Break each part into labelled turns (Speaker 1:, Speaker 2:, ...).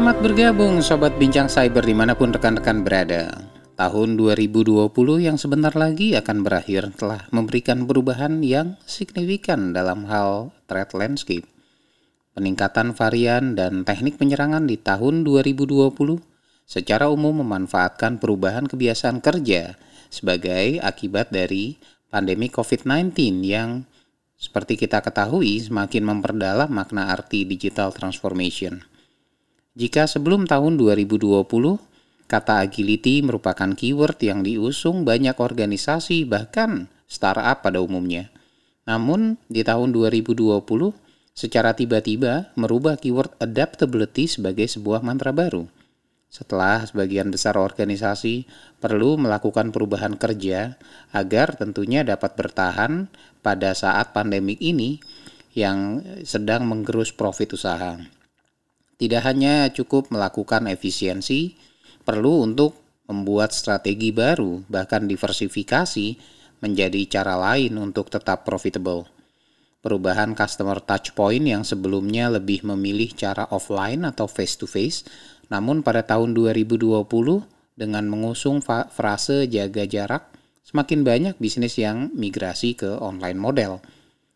Speaker 1: Selamat bergabung Sobat Bincang Cyber di mana pun rekan-rekan berada. Tahun 2020 yang sebentar lagi akan berakhir telah memberikan perubahan yang signifikan dalam hal threat landscape. Peningkatan varian dan teknik penyerangan di tahun 2020 secara umum memanfaatkan perubahan kebiasaan kerja sebagai akibat dari pandemi COVID-19 yang seperti kita ketahui semakin memperdalam makna arti digital transformation. Jika sebelum tahun 2020, kata agility merupakan keyword yang diusung banyak organisasi bahkan startup pada umumnya. Namun di tahun 2020, secara tiba-tiba merubah keyword adaptability sebagai sebuah mantra baru. Setelah sebagian besar organisasi perlu melakukan perubahan kerja agar tentunya dapat bertahan pada saat pandemik ini yang sedang menggerus profit usaha. Tidak hanya cukup melakukan efisiensi, perlu untuk membuat strategi baru, bahkan diversifikasi menjadi cara lain untuk tetap profitable. Perubahan customer touch point yang sebelumnya lebih memilih cara offline atau face to face, namun pada tahun 2020 dengan mengusung frase jaga jarak, semakin banyak bisnis yang migrasi ke online model.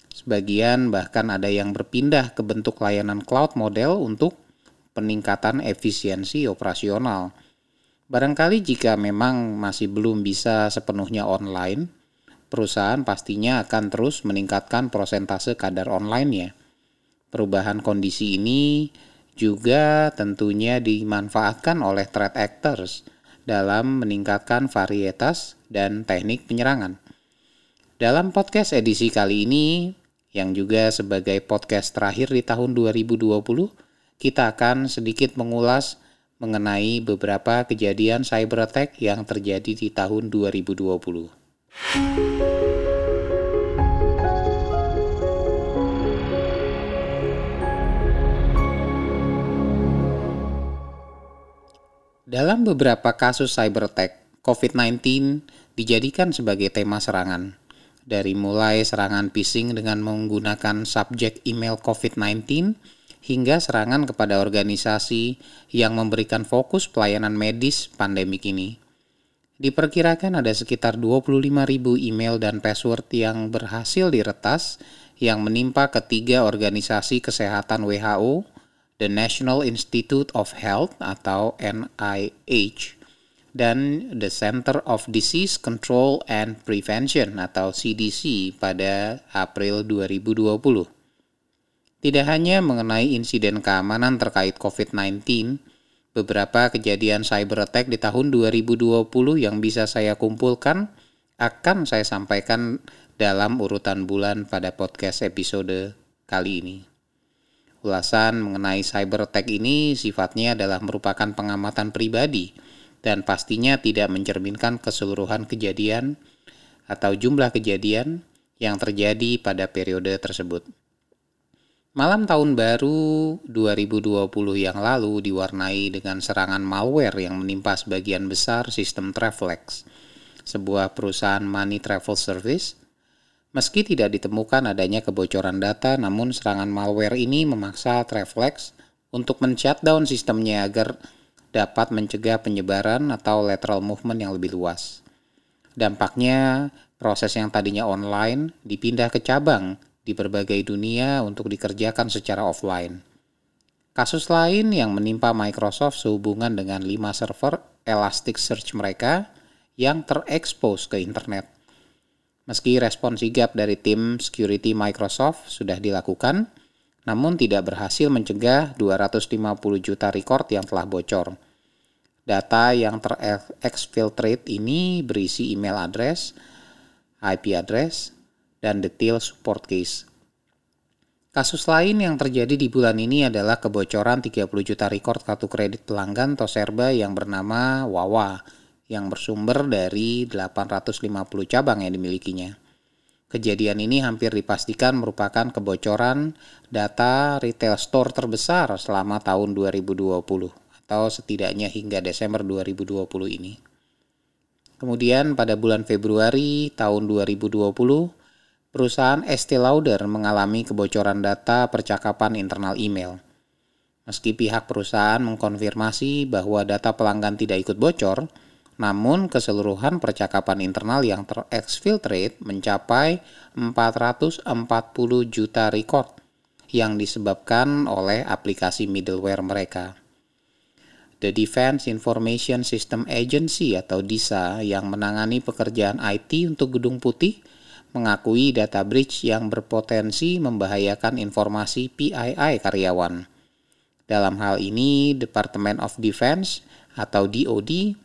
Speaker 1: Sebagian bahkan ada yang berpindah ke bentuk layanan cloud model untuk peningkatan efisiensi operasional. Barangkali jika memang masih belum bisa sepenuhnya online, perusahaan pastinya akan terus meningkatkan prosentase kadar online-nya. Perubahan kondisi ini juga tentunya dimanfaatkan oleh threat actors dalam meningkatkan varietas dan teknik penyerangan. Dalam podcast edisi kali ini, yang juga sebagai podcast terakhir di tahun 2020, kita akan sedikit mengulas mengenai beberapa kejadian cyber attack yang terjadi di tahun 2020. Dalam beberapa kasus cyber attack, COVID-19 dijadikan sebagai tema serangan. Dari mulai serangan phishing dengan menggunakan subjek email COVID-19 hingga serangan kepada organisasi yang memberikan fokus pelayanan medis pandemik ini. Diperkirakan ada sekitar 25.000 email dan password yang berhasil diretas yang menimpa ketiga organisasi kesehatan WHO, the National Institute of Health atau NIH, dan the Center of Disease Control and Prevention atau CDC pada April 2020. Tidak hanya mengenai insiden keamanan terkait COVID-19, beberapa kejadian cyber attack di tahun 2020 yang bisa saya kumpulkan akan saya sampaikan dalam urutan bulan pada podcast episode kali ini. Ulasan mengenai cyber attack ini sifatnya adalah merupakan pengamatan pribadi dan pastinya tidak mencerminkan keseluruhan kejadian atau jumlah kejadian yang terjadi pada periode tersebut. Malam tahun baru 2020 yang lalu diwarnai dengan serangan malware yang menimpa sebagian besar sistem Travelex, sebuah perusahaan money travel service. Meski tidak ditemukan adanya kebocoran data, namun serangan malware ini memaksa Travelex untuk men-shutdown sistemnya agar dapat mencegah penyebaran atau lateral movement yang lebih luas. Dampaknya, proses yang tadinya online dipindah ke cabang di berbagai dunia untuk dikerjakan secara offline. Kasus lain yang menimpa Microsoft sehubungan dengan 5 server Elasticsearch mereka yang terekspos ke internet. Meski respon sigap dari tim security Microsoft sudah dilakukan, namun tidak berhasil mencegah 250 juta record yang telah bocor. Data yang terexfiltrate ini berisi email address, IP address, dan detail support case. Kasus lain yang terjadi di bulan ini adalah kebocoran 30 juta record kartu kredit pelanggan Toserba yang bernama Wawa yang bersumber dari 850 cabang yang dimilikinya. Kejadian ini hampir dipastikan merupakan kebocoran data retail store terbesar selama tahun 2020 atau setidaknya hingga Desember 2020 ini. Kemudian pada bulan Februari tahun 2020, perusahaan Estee Lauder mengalami kebocoran data percakapan internal email. Meski pihak perusahaan mengkonfirmasi bahwa data pelanggan tidak ikut bocor, namun keseluruhan percakapan internal yang terexfiltrate mencapai 440 juta record yang disebabkan oleh aplikasi middleware mereka. The Defense Information System Agency atau DISA yang menangani pekerjaan IT untuk Gedung Putih mengakui data breach yang berpotensi membahayakan informasi PII karyawan. Dalam hal ini, Department of Defense atau DoD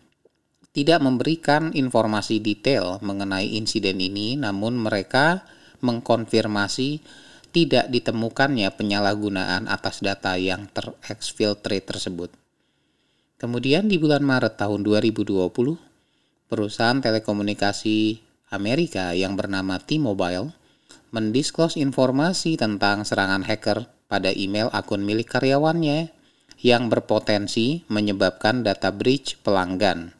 Speaker 1: tidak memberikan informasi detail mengenai insiden ini, namun mereka mengkonfirmasi tidak ditemukannya penyalahgunaan atas data yang terexfiltrate tersebut. Kemudian di bulan Maret tahun 2020, perusahaan telekomunikasi Amerika yang bernama T-Mobile mendisklose informasi tentang serangan hacker pada email akun milik karyawannya yang berpotensi menyebabkan data breach pelanggan.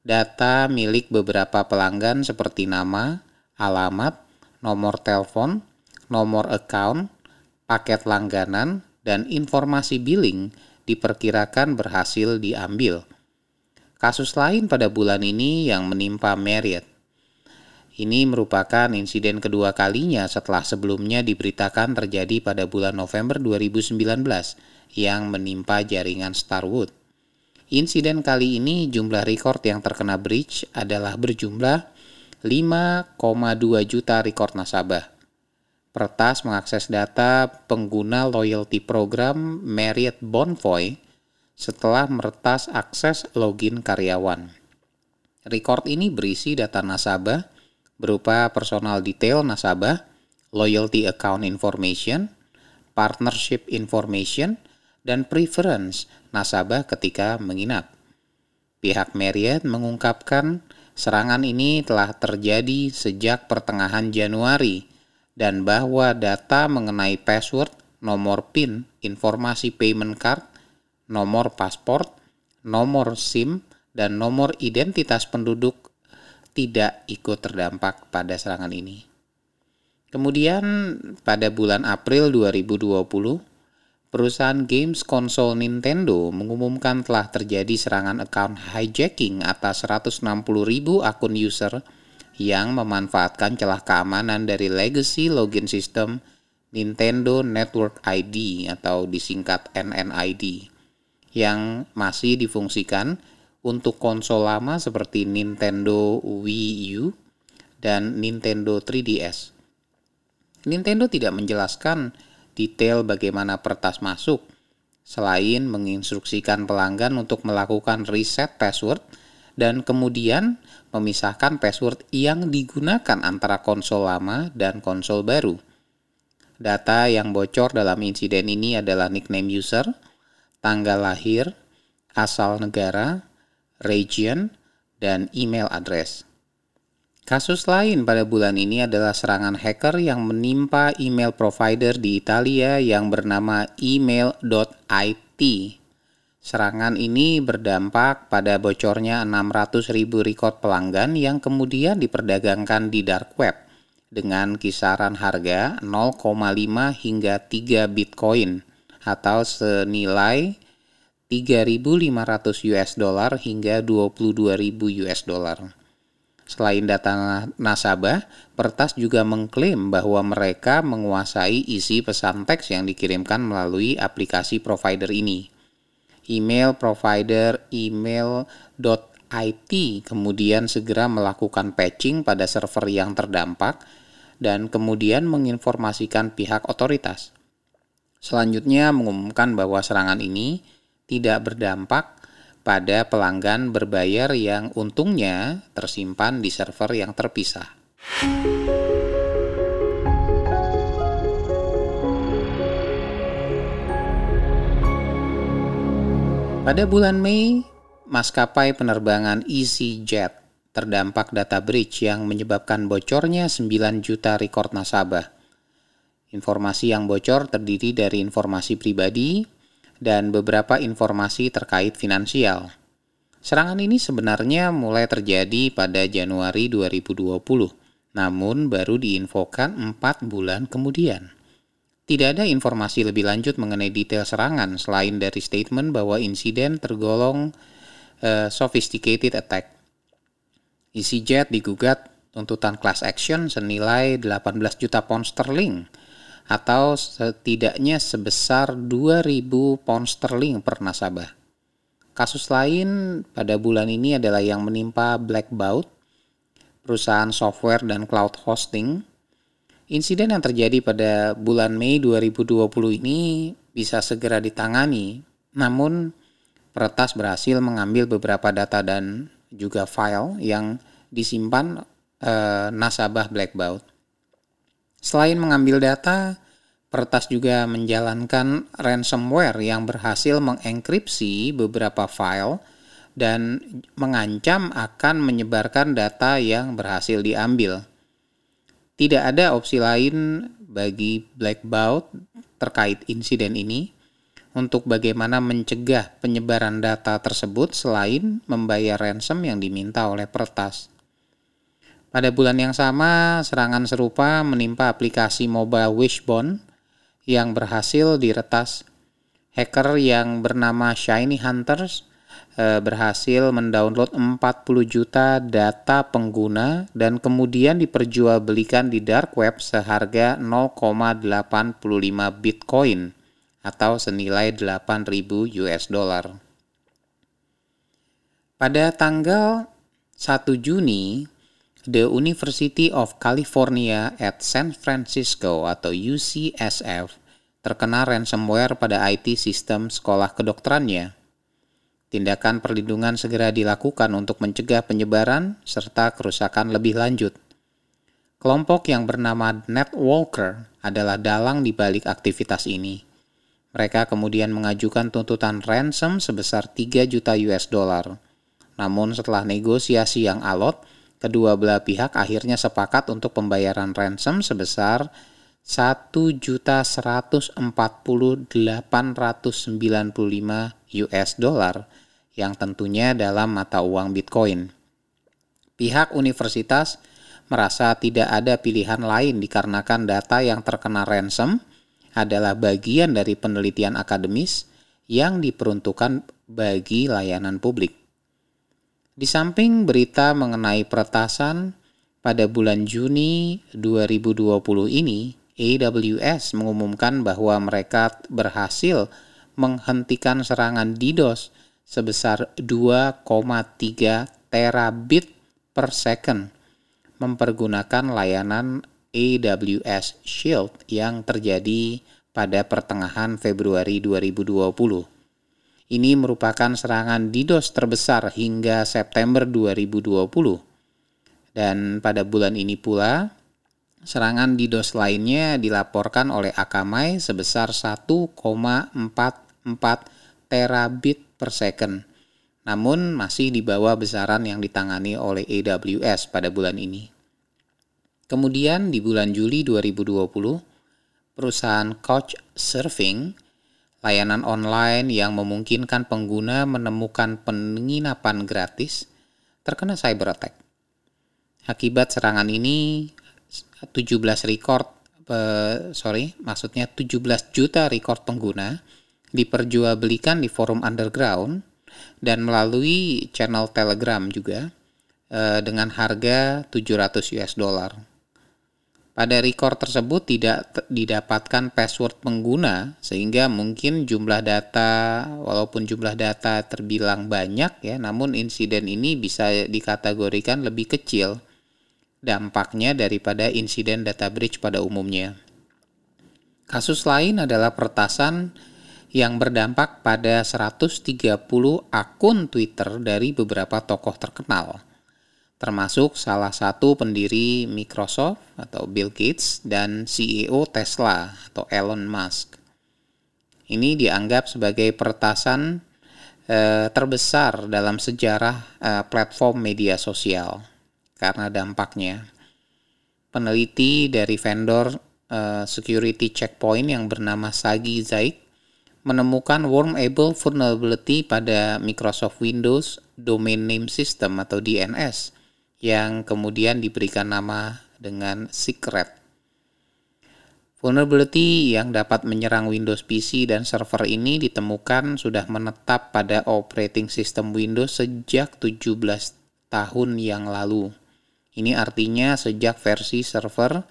Speaker 1: Data milik beberapa pelanggan seperti nama, alamat, nomor telepon, nomor account, paket langganan, dan informasi billing diperkirakan berhasil diambil. Kasus lain pada bulan ini yang menimpa Marriott ini merupakan insiden kedua kalinya setelah sebelumnya diberitakan terjadi pada bulan November 2019 yang menimpa jaringan Starwood. Insiden kali ini jumlah record yang terkena breach adalah berjumlah 5,2 juta record nasabah. Pertas mengakses data pengguna loyalty program Marriott Bonvoy setelah meretas akses login karyawan. Record ini berisi data nasabah, berupa personal detail nasabah, loyalty account information, partnership information, dan preference nasabah ketika menginap. Pihak Marriott mengungkapkan serangan ini telah terjadi sejak pertengahan Januari dan bahwa data mengenai password, nomor PIN, informasi payment card, nomor paspor, nomor SIM, dan nomor identitas penduduk tidak ikut terdampak pada serangan ini. Kemudian pada bulan April 2020, perusahaan games konsol Nintendo mengumumkan telah terjadi serangan account hijacking atas 160 ribu akun user yang memanfaatkan celah keamanan dari legacy login system Nintendo Network ID atau disingkat NNID yang masih difungsikan untuk konsol lama seperti Nintendo Wii U dan Nintendo 3DS. Nintendo tidak menjelaskan detail bagaimana pertas masuk, selain menginstruksikan pelanggan untuk melakukan reset password dan kemudian memisahkan password yang digunakan antara konsol lama dan konsol baru. Data yang bocor dalam insiden ini adalah nickname user, tanggal lahir, asal negara, region, dan email address. Kasus lain pada bulan ini adalah serangan hacker yang menimpa email provider di Italia yang bernama email.it. Serangan ini berdampak pada bocornya 600 ribu record pelanggan yang kemudian diperdagangkan di dark web dengan kisaran harga 0,5 hingga 3 bitcoin atau senilai 3.500 US dollar hingga 22.000 US dollar. Selain data nasabah, Pertas juga mengklaim bahwa mereka menguasai isi pesan teks yang dikirimkan melalui aplikasi provider ini. Email provider email.it kemudian segera melakukan patching pada server yang terdampak dan kemudian menginformasikan pihak otoritas. Selanjutnya mengumumkan bahwa serangan ini tidak berdampak pada pelanggan berbayar yang untungnya tersimpan di server yang terpisah. Pada bulan Mei, maskapai penerbangan EasyJet terdampak data breach yang menyebabkan bocornya 9 juta rekor nasabah. Informasi yang bocor terdiri dari informasi pribadi, dan beberapa informasi terkait finansial. Serangan ini sebenarnya mulai terjadi pada Januari 2020, namun baru diinfokan 4 bulan kemudian. Tidak ada informasi lebih lanjut mengenai detail serangan selain dari statement bahwa insiden tergolong uh, sophisticated attack. EasyJet digugat tuntutan class action senilai 18 juta pound sterling atau setidaknya sebesar 2000 pound sterling per nasabah. Kasus lain pada bulan ini adalah yang menimpa Blackbaud, perusahaan software dan cloud hosting Insiden yang terjadi pada bulan Mei 2020 ini bisa segera ditangani, namun peretas berhasil mengambil beberapa data dan juga file yang disimpan eh, nasabah Blackbaud. Selain mengambil data, peretas juga menjalankan ransomware yang berhasil mengenkripsi beberapa file dan mengancam akan menyebarkan data yang berhasil diambil. Tidak ada opsi lain bagi Black Bout terkait insiden ini untuk bagaimana mencegah penyebaran data tersebut selain membayar ransom yang diminta oleh peretas. Pada bulan yang sama, serangan serupa menimpa aplikasi mobile Wishbone yang berhasil diretas. Hacker yang bernama Shiny Hunters Eh, berhasil mendownload 40 juta data pengguna dan kemudian diperjualbelikan di dark web seharga 0,85 Bitcoin atau senilai 8.000 US dollar. Pada tanggal 1 Juni, The University of California at San Francisco atau UCSF terkena ransomware pada IT sistem sekolah kedokterannya Tindakan perlindungan segera dilakukan untuk mencegah penyebaran serta kerusakan lebih lanjut. Kelompok yang bernama Netwalker adalah dalang di balik aktivitas ini. Mereka kemudian mengajukan tuntutan ransom sebesar 3 juta US dollar. Namun setelah negosiasi yang alot, kedua belah pihak akhirnya sepakat untuk pembayaran ransom sebesar 1.140.895 US dollar yang tentunya dalam mata uang Bitcoin. Pihak universitas merasa tidak ada pilihan lain dikarenakan data yang terkena ransom adalah bagian dari penelitian akademis yang diperuntukkan bagi layanan publik. Di samping berita mengenai peretasan, pada bulan Juni 2020 ini, AWS mengumumkan bahwa mereka berhasil menghentikan serangan DDoS sebesar 2,3 terabit per second mempergunakan layanan AWS Shield yang terjadi pada pertengahan Februari 2020. Ini merupakan serangan DDoS terbesar hingga September 2020. Dan pada bulan ini pula, serangan DDoS lainnya dilaporkan oleh Akamai sebesar 1,44 terabit per second, namun masih di bawah besaran yang ditangani oleh AWS pada bulan ini. Kemudian di bulan Juli 2020, perusahaan Couchsurfing, layanan online yang memungkinkan pengguna menemukan penginapan gratis, terkena cyber attack. Akibat serangan ini, 17 record, sorry, maksudnya 17 juta record pengguna diperjualbelikan di forum underground dan melalui channel Telegram juga eh, dengan harga 700 US dollar. Pada record tersebut tidak didapatkan password pengguna sehingga mungkin jumlah data walaupun jumlah data terbilang banyak ya namun insiden ini bisa dikategorikan lebih kecil dampaknya daripada insiden data breach pada umumnya. Kasus lain adalah pertasan yang berdampak pada 130 akun Twitter dari beberapa tokoh terkenal, termasuk salah satu pendiri Microsoft atau Bill Gates dan CEO Tesla atau Elon Musk. Ini dianggap sebagai peretasan eh, terbesar dalam sejarah eh, platform media sosial karena dampaknya. Peneliti dari vendor eh, security checkpoint yang bernama Sagi Zaik menemukan wormable vulnerability pada Microsoft Windows Domain Name System atau DNS yang kemudian diberikan nama dengan secret. Vulnerability yang dapat menyerang Windows PC dan server ini ditemukan sudah menetap pada operating system Windows sejak 17 tahun yang lalu. Ini artinya sejak versi server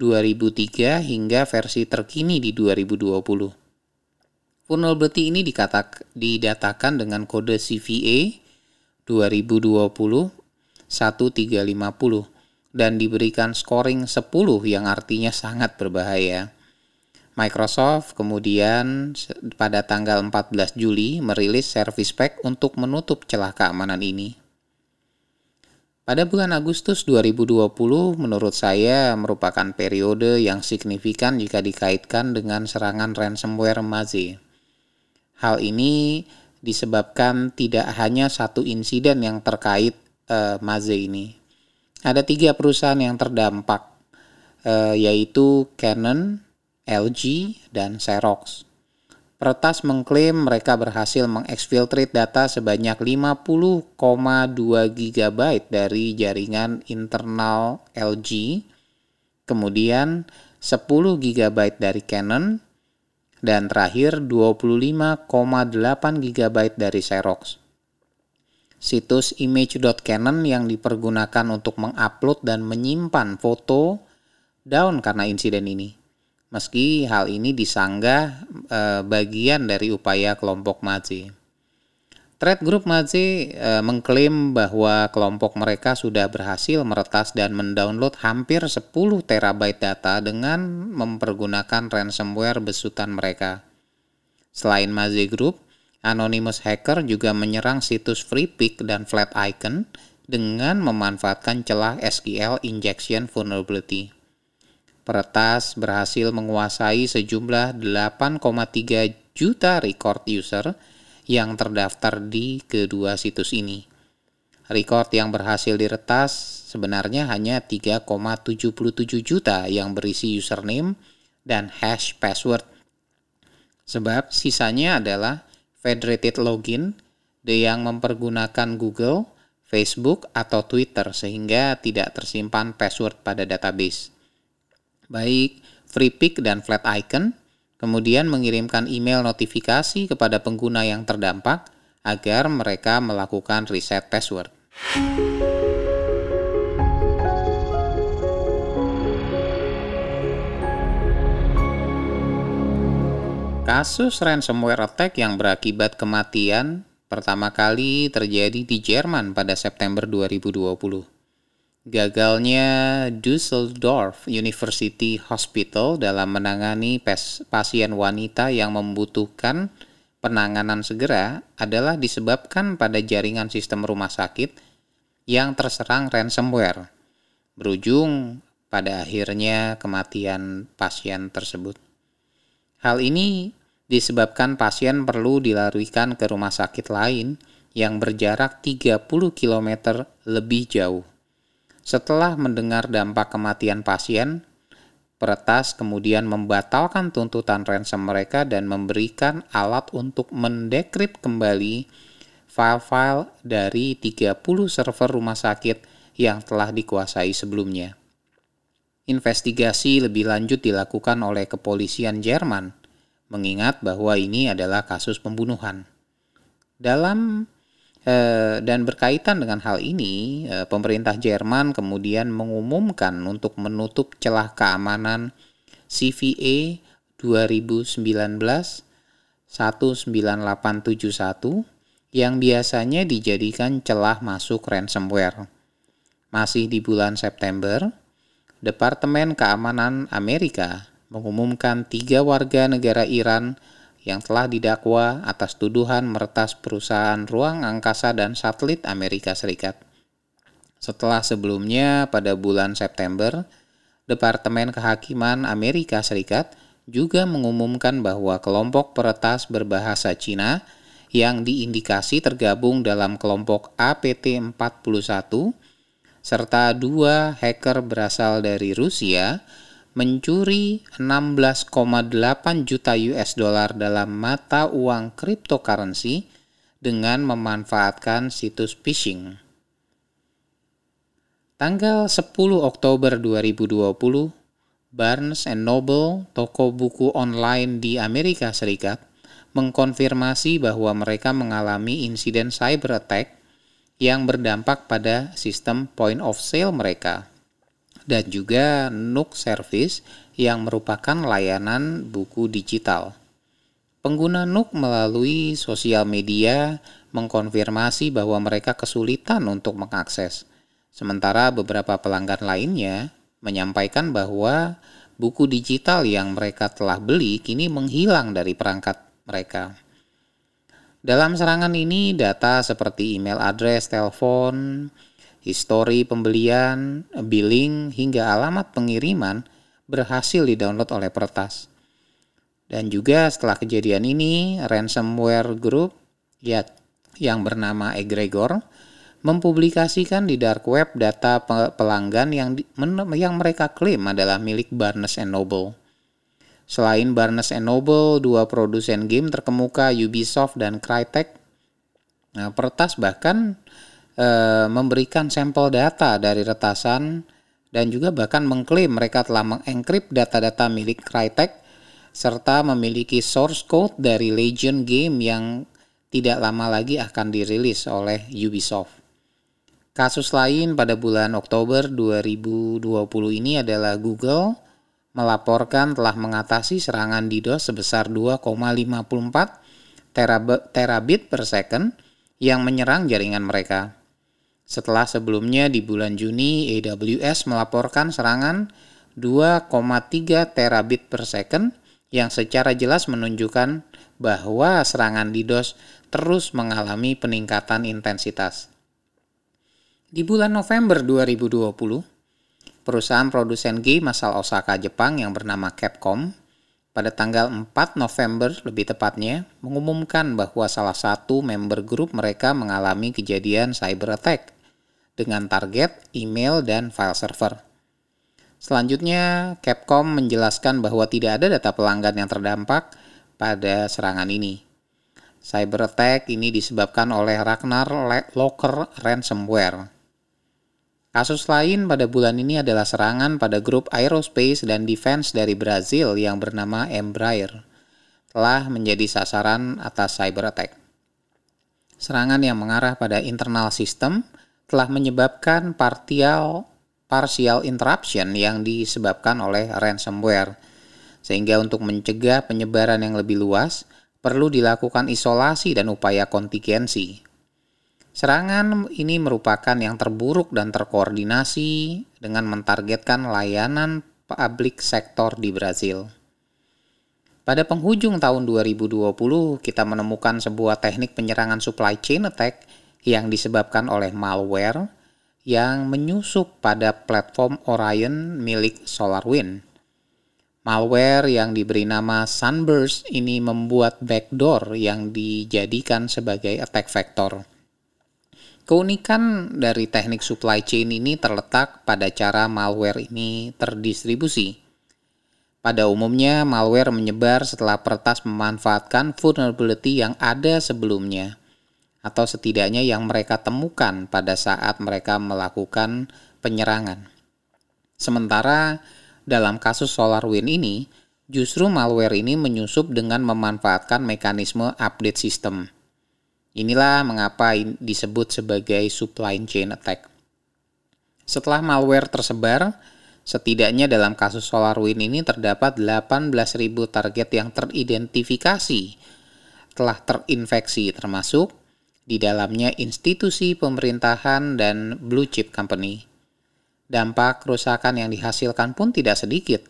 Speaker 1: 2003 hingga versi terkini di 2020. Vulnerability ini dikatak, didatakan dengan kode CVE 2020 1350 dan diberikan scoring 10 yang artinya sangat berbahaya. Microsoft kemudian pada tanggal 14 Juli merilis Service Pack untuk menutup celah keamanan ini. Pada bulan Agustus 2020 menurut saya merupakan periode yang signifikan jika dikaitkan dengan serangan ransomware Maze. Hal ini disebabkan tidak hanya satu insiden yang terkait uh, Maze ini, ada tiga perusahaan yang terdampak, eh, yaitu Canon, LG, dan Xerox. Peretas mengklaim mereka berhasil mengexfiltrate data sebanyak 50,2 GB dari jaringan internal LG, kemudian 10 GB dari Canon, dan terakhir 25,8 GB dari Xerox. Situs image.canon yang dipergunakan untuk mengupload dan menyimpan foto down karena insiden ini. Meski hal ini disanggah e, bagian dari upaya kelompok Mazi. Thread Group Mazi e, mengklaim bahwa kelompok mereka sudah berhasil meretas dan mendownload hampir 10 terabyte data dengan mempergunakan ransomware besutan mereka. Selain Mazi Group, Anonymous hacker juga menyerang situs FreePic dan Flat Icon dengan memanfaatkan celah SQL injection vulnerability. Peretas berhasil menguasai sejumlah 8,3 juta record user yang terdaftar di kedua situs ini. Record yang berhasil diretas sebenarnya hanya 3,77 juta yang berisi username dan hash password. Sebab sisanya adalah federated login yang mempergunakan Google, Facebook, atau Twitter sehingga tidak tersimpan password pada database. Baik FreePic dan Flat Icon kemudian mengirimkan email notifikasi kepada pengguna yang terdampak agar mereka melakukan reset password. Kasus ransomware attack yang berakibat kematian pertama kali terjadi di Jerman pada September 2020. Gagalnya Düsseldorf University Hospital dalam menangani pasien wanita yang membutuhkan penanganan segera adalah disebabkan pada jaringan sistem rumah sakit yang terserang ransomware, berujung pada akhirnya kematian pasien tersebut. Hal ini disebabkan pasien perlu dilarikan ke rumah sakit lain yang berjarak 30 km lebih jauh. Setelah mendengar dampak kematian pasien, peretas kemudian membatalkan tuntutan ransom mereka dan memberikan alat untuk mendekrip kembali file-file dari 30 server rumah sakit yang telah dikuasai sebelumnya. Investigasi lebih lanjut dilakukan oleh kepolisian Jerman mengingat bahwa ini adalah kasus pembunuhan. Dalam eh, dan berkaitan dengan hal ini, eh, pemerintah Jerman kemudian mengumumkan untuk menutup celah keamanan CVE 2019 19871 yang biasanya dijadikan celah masuk ransomware. Masih di bulan September, Departemen Keamanan Amerika mengumumkan tiga warga negara Iran yang telah didakwa atas tuduhan meretas perusahaan ruang angkasa dan satelit Amerika Serikat. Setelah sebelumnya pada bulan September, Departemen Kehakiman Amerika Serikat juga mengumumkan bahwa kelompok peretas berbahasa Cina yang diindikasi tergabung dalam kelompok APT-41 serta dua hacker berasal dari Rusia mencuri 16,8 juta US dollar dalam mata uang cryptocurrency dengan memanfaatkan situs phishing. Tanggal 10 Oktober 2020, Barnes Noble, toko buku online di Amerika Serikat, mengkonfirmasi bahwa mereka mengalami insiden cyber attack yang berdampak pada sistem point of sale mereka dan juga Nook Service yang merupakan layanan buku digital. Pengguna Nook melalui sosial media mengkonfirmasi bahwa mereka kesulitan untuk mengakses. Sementara beberapa pelanggan lainnya menyampaikan bahwa buku digital yang mereka telah beli kini menghilang dari perangkat mereka. Dalam serangan ini, data seperti email address, telepon, histori pembelian, billing, hingga alamat pengiriman berhasil didownload oleh peretas. Dan juga setelah kejadian ini, ransomware group ya, yang bernama Egregor mempublikasikan di dark web data pelanggan yang di, yang mereka klaim adalah milik Barnes Noble. Selain Barnes Noble, dua produsen game terkemuka Ubisoft dan Crytek, nah, pertas bahkan e, memberikan sampel data dari retasan dan juga bahkan mengklaim mereka telah mengenkrip data-data milik Crytek serta memiliki source code dari Legion game yang tidak lama lagi akan dirilis oleh Ubisoft. Kasus lain pada bulan Oktober 2020 ini adalah Google melaporkan telah mengatasi serangan DDoS sebesar 2,54 terabit per second yang menyerang jaringan mereka. Setelah sebelumnya di bulan Juni AWS melaporkan serangan 2,3 terabit per second yang secara jelas menunjukkan bahwa serangan DDoS terus mengalami peningkatan intensitas. Di bulan November 2020, perusahaan produsen game asal Osaka, Jepang yang bernama Capcom pada tanggal 4 November lebih tepatnya mengumumkan bahwa salah satu member grup mereka mengalami kejadian cyber attack dengan target email dan file server. Selanjutnya, Capcom menjelaskan bahwa tidak ada data pelanggan yang terdampak pada serangan ini. Cyber attack ini disebabkan oleh Ragnar Locker ransomware Kasus lain pada bulan ini adalah serangan pada grup aerospace dan defense dari Brazil yang bernama Embraer telah menjadi sasaran atas cyber attack. Serangan yang mengarah pada internal system telah menyebabkan partial partial interruption yang disebabkan oleh ransomware. Sehingga untuk mencegah penyebaran yang lebih luas, perlu dilakukan isolasi dan upaya kontingensi. Serangan ini merupakan yang terburuk dan terkoordinasi dengan mentargetkan layanan publik sektor di Brazil. Pada penghujung tahun 2020, kita menemukan sebuah teknik penyerangan supply chain attack yang disebabkan oleh malware yang menyusup pada platform Orion milik SolarWind. Malware yang diberi nama Sunburst ini membuat backdoor yang dijadikan sebagai attack vector. Keunikan dari teknik supply chain ini terletak pada cara malware ini terdistribusi. Pada umumnya, malware menyebar setelah peretas memanfaatkan vulnerability yang ada sebelumnya, atau setidaknya yang mereka temukan pada saat mereka melakukan penyerangan. Sementara dalam kasus SolarWinds ini, justru malware ini menyusup dengan memanfaatkan mekanisme update system Inilah mengapa disebut sebagai supply chain attack. Setelah malware tersebar, setidaknya dalam kasus SolarWinds ini terdapat 18.000 target yang teridentifikasi telah terinfeksi termasuk di dalamnya institusi pemerintahan dan blue chip company. Dampak kerusakan yang dihasilkan pun tidak sedikit.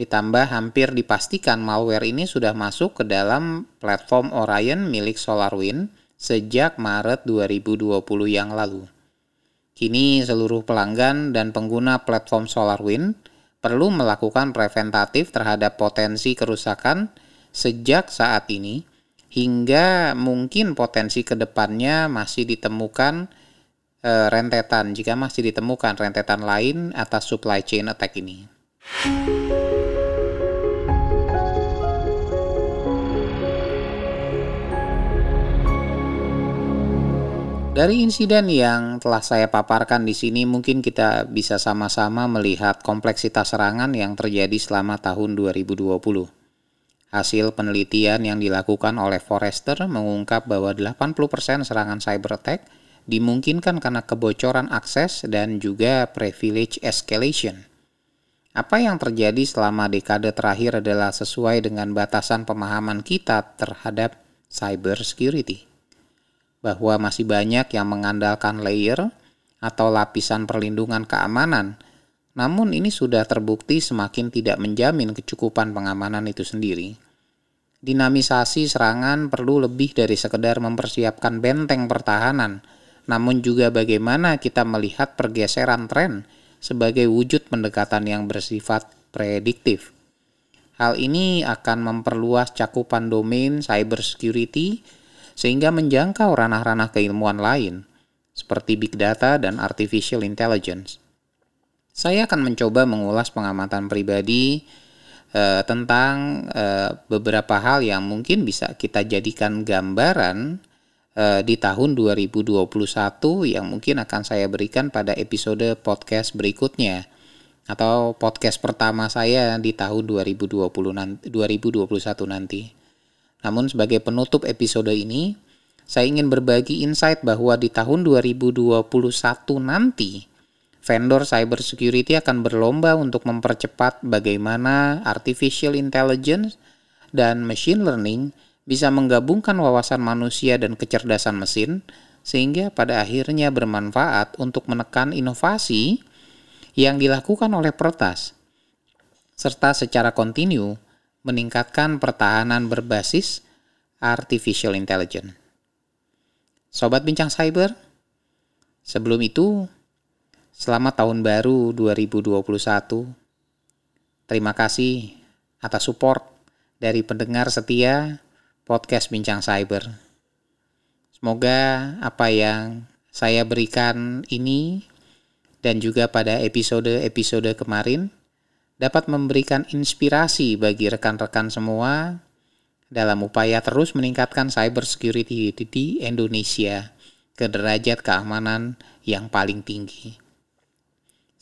Speaker 1: Ditambah hampir dipastikan malware ini sudah masuk ke dalam platform Orion milik SolarWinds sejak Maret 2020 yang lalu. Kini seluruh pelanggan dan pengguna platform SolarWind perlu melakukan preventatif terhadap potensi kerusakan sejak saat ini hingga mungkin potensi ke depannya masih ditemukan e, rentetan jika masih ditemukan rentetan lain atas supply chain attack ini. Dari insiden yang telah saya paparkan di sini, mungkin kita bisa sama-sama melihat kompleksitas serangan yang terjadi selama tahun 2020. Hasil penelitian yang dilakukan oleh Forrester mengungkap bahwa 80% serangan cyber attack dimungkinkan karena kebocoran akses dan juga privilege escalation. Apa yang terjadi selama dekade terakhir adalah sesuai dengan batasan pemahaman kita terhadap cyber security bahwa masih banyak yang mengandalkan layer atau lapisan perlindungan keamanan. Namun ini sudah terbukti semakin tidak menjamin kecukupan pengamanan itu sendiri. Dinamisasi serangan perlu lebih dari sekedar mempersiapkan benteng pertahanan, namun juga bagaimana kita melihat pergeseran tren sebagai wujud pendekatan yang bersifat prediktif. Hal ini akan memperluas cakupan domain cybersecurity sehingga menjangkau ranah-ranah keilmuan lain seperti big data dan artificial intelligence. Saya akan mencoba mengulas pengamatan pribadi eh, tentang eh, beberapa hal yang mungkin bisa kita jadikan gambaran eh, di tahun 2021 yang mungkin akan saya berikan pada episode podcast berikutnya atau podcast pertama saya di tahun 2020 nanti, 2021 nanti. Namun sebagai penutup episode ini, saya ingin berbagi insight bahwa di tahun 2021 nanti, vendor cybersecurity akan berlomba untuk mempercepat bagaimana artificial intelligence dan machine learning bisa menggabungkan wawasan manusia dan kecerdasan mesin sehingga pada akhirnya bermanfaat untuk menekan inovasi yang dilakukan oleh peretas serta secara kontinu meningkatkan pertahanan berbasis artificial intelligence. Sobat Bincang Cyber, sebelum itu, selamat tahun baru 2021. Terima kasih atas support dari pendengar setia podcast Bincang Cyber. Semoga apa yang saya berikan ini dan juga pada episode-episode kemarin dapat memberikan inspirasi bagi rekan-rekan semua dalam upaya terus meningkatkan cyber security di Indonesia ke derajat keamanan yang paling tinggi.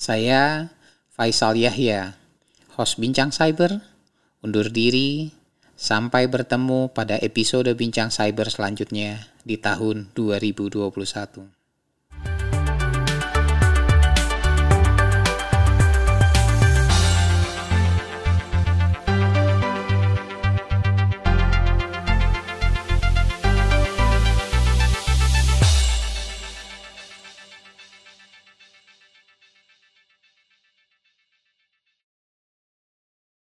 Speaker 1: Saya Faisal Yahya, host Bincang Cyber, undur diri, sampai bertemu pada episode Bincang Cyber selanjutnya di tahun 2021.